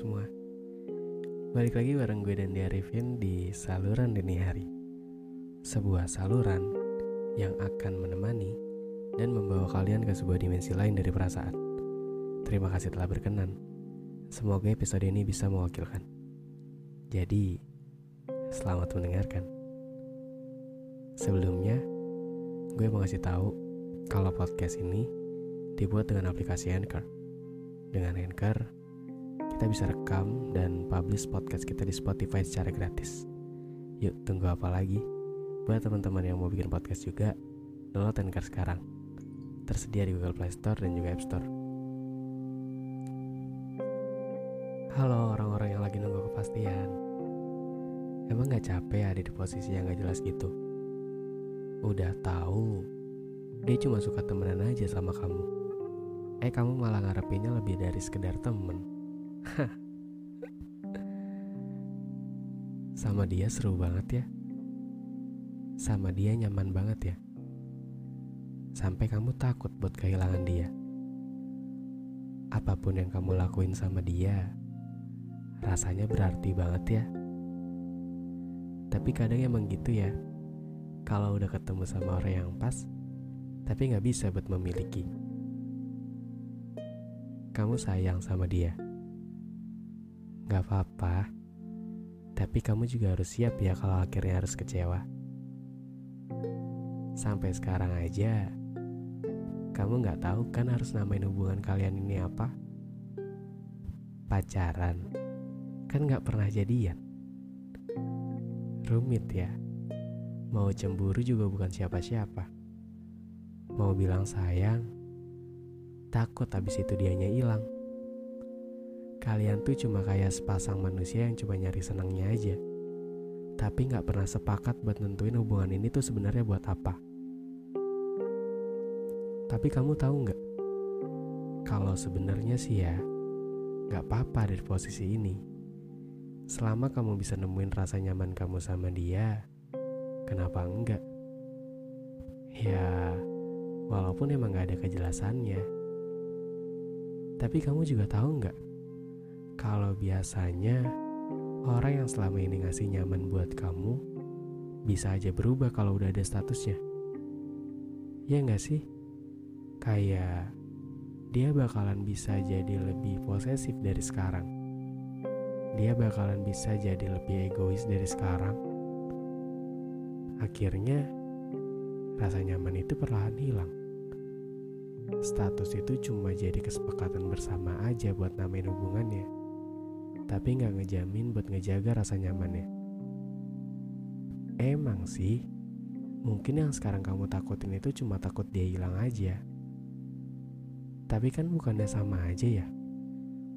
Semua. Balik lagi bareng gue dan Arifin di Saluran Dini Hari. Sebuah saluran yang akan menemani dan membawa kalian ke sebuah dimensi lain dari perasaan. Terima kasih telah berkenan. Semoga episode ini bisa mewakilkan. Jadi, selamat mendengarkan. Sebelumnya, gue mau kasih tahu kalau podcast ini dibuat dengan aplikasi Anchor. Dengan Anchor, kita bisa rekam dan publish podcast kita di Spotify secara gratis. Yuk, tunggu apa lagi? Buat teman-teman yang mau bikin podcast juga, download Anchor sekarang. Tersedia di Google Play Store dan juga App Store. Halo orang-orang yang lagi nunggu kepastian. Emang gak capek ada di posisi yang gak jelas gitu? Udah tahu, dia cuma suka temenan aja sama kamu eh kamu malah ngarepinnya lebih dari sekedar temen. Sama dia seru banget ya. Sama dia nyaman banget ya. Sampai kamu takut buat kehilangan dia. Apa pun yang kamu lakuin sama dia, rasanya berarti banget ya. Tapi kadang emang gitu ya. Kalau udah ketemu sama orang yang pas, tapi nggak bisa buat memiliki kamu sayang sama dia. Gak apa-apa, tapi kamu juga harus siap ya kalau akhirnya harus kecewa. Sampai sekarang aja, kamu gak tahu kan harus namain hubungan kalian ini apa? Pacaran, kan gak pernah jadian. Rumit ya, mau cemburu juga bukan siapa-siapa. Mau bilang sayang, Takut habis itu dianya hilang. Kalian tuh cuma kayak sepasang manusia yang cuma nyari senangnya aja. Tapi gak pernah sepakat buat nentuin hubungan ini tuh sebenarnya buat apa. Tapi kamu tahu nggak? Kalau sebenarnya sih ya, gak apa-apa dari posisi ini. Selama kamu bisa nemuin rasa nyaman kamu sama dia, kenapa enggak? Ya, walaupun emang gak ada kejelasannya. Tapi kamu juga tahu nggak? Kalau biasanya orang yang selama ini ngasih nyaman buat kamu bisa aja berubah kalau udah ada statusnya. Ya nggak sih? Kayak dia bakalan bisa jadi lebih posesif dari sekarang. Dia bakalan bisa jadi lebih egois dari sekarang. Akhirnya rasa nyaman itu perlahan hilang status itu cuma jadi kesepakatan bersama aja buat namain hubungannya. Tapi nggak ngejamin buat ngejaga rasa nyamannya. Emang sih, mungkin yang sekarang kamu takutin itu cuma takut dia hilang aja. Tapi kan bukannya sama aja ya?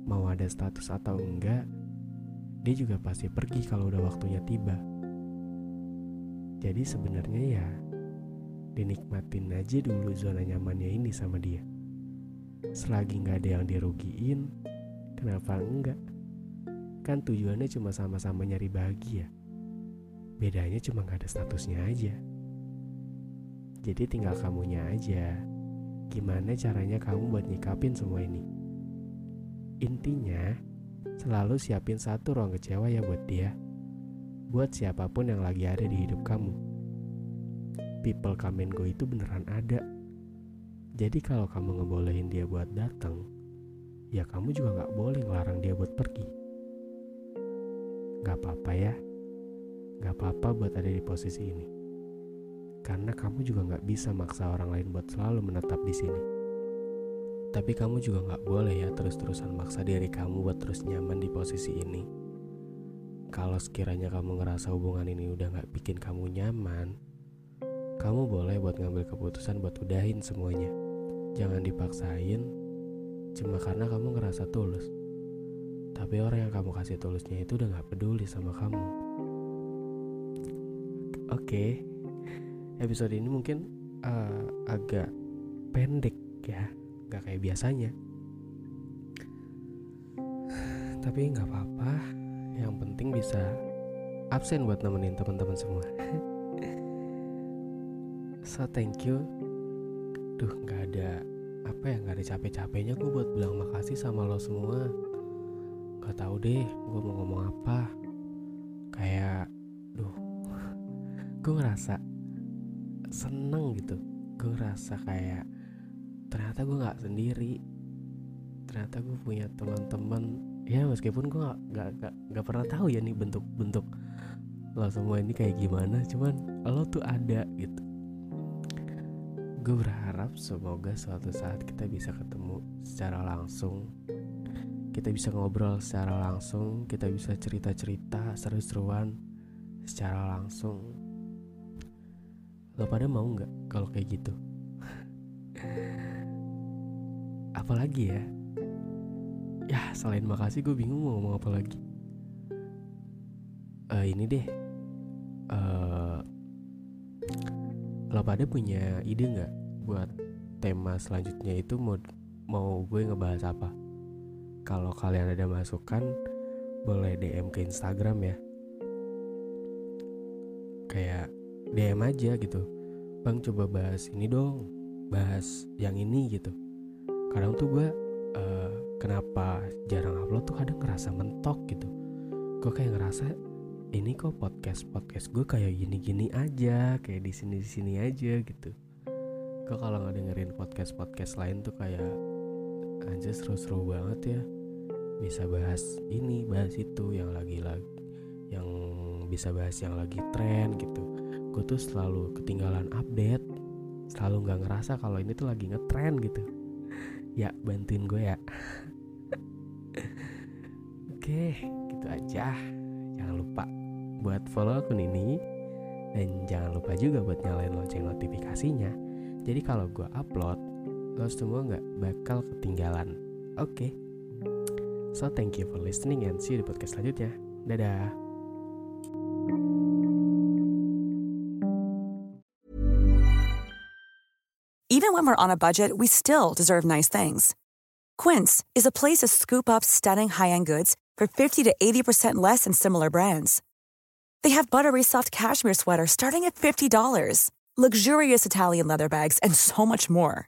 Mau ada status atau enggak, dia juga pasti pergi kalau udah waktunya tiba. Jadi sebenarnya ya dinikmatin aja dulu zona nyamannya ini sama dia. Selagi nggak ada yang dirugiin, kenapa enggak? Kan tujuannya cuma sama-sama nyari bahagia. Bedanya cuma nggak ada statusnya aja. Jadi tinggal kamunya aja. Gimana caranya kamu buat nyikapin semua ini? Intinya, selalu siapin satu ruang kecewa ya buat dia. Buat siapa pun yang lagi ada di hidup kamu people come and go itu beneran ada. Jadi kalau kamu ngebolehin dia buat datang, ya kamu juga gak boleh ngelarang dia buat pergi. Gak apa-apa ya, gak apa-apa buat ada di posisi ini. Karena kamu juga gak bisa maksa orang lain buat selalu menetap di sini. Tapi kamu juga gak boleh ya terus-terusan maksa diri kamu buat terus nyaman di posisi ini. Kalau sekiranya kamu ngerasa hubungan ini udah gak bikin kamu nyaman, kamu boleh buat ngambil keputusan buat udahin semuanya. Jangan dipaksain cuma karena kamu ngerasa tulus. Tapi orang yang kamu kasih tulusnya itu udah gak peduli sama kamu. Oke, okay. episode ini mungkin uh, agak pendek ya, gak kayak biasanya. Tapi nggak apa-apa, yang penting bisa absen buat nemenin teman-teman semua. so thank you. Duh nggak ada apa ya nggak ada capek-capeknya gue buat bilang makasih sama lo semua. Gak tau deh gue mau ngomong apa. Kayak, duh, gue ngerasa seneng gitu. Gue ngerasa kayak ternyata gue nggak sendiri. Ternyata gue punya teman-teman ya meskipun gue gak, gak, gak, gak pernah tahu ya nih bentuk-bentuk lo semua ini kayak gimana cuman lo tuh ada gitu gue berharap semoga suatu saat kita bisa ketemu secara langsung kita bisa ngobrol secara langsung kita bisa cerita-cerita seru-seruan secara langsung. Lo pada mau nggak kalau kayak gitu? Apalagi ya? Ya selain makasih gue bingung mau ngomong apa lagi. Uh, ini deh. Uh, lo pada punya ide nggak buat tema selanjutnya itu mau mau gue ngebahas apa kalau kalian ada masukan boleh DM ke Instagram ya. Kayak DM aja gitu. Bang coba bahas ini dong bahas yang ini gitu. Kadang tuh gue uh, kenapa jarang upload tuh kadang ngerasa mentok gitu. Gue kayak ngerasa ini kok podcast podcast gue kayak gini gini aja kayak di sini di sini aja gitu. Gue kalau nggak dengerin podcast podcast lain tuh kayak aja seru-seru banget ya. Bisa bahas ini bahas itu yang lagi lagi yang bisa bahas yang lagi tren gitu. Gue tuh selalu ketinggalan update selalu nggak ngerasa kalau ini tuh lagi ngetren gitu. Ya bantuin gue ya. Oke gitu aja. Jangan lupa buat follow akun ini dan jangan lupa juga buat nyalain lonceng notifikasinya. Jadi kalau gue upload lo semua nggak bakal ketinggalan oke okay. so thank you for listening and see you di podcast selanjutnya dadah Even when we're on a budget, we still deserve nice things. Quince is a place to scoop up stunning high-end goods for 50 to 80% less than similar brands. They have buttery soft cashmere sweaters starting at $50, luxurious Italian leather bags, and so much more.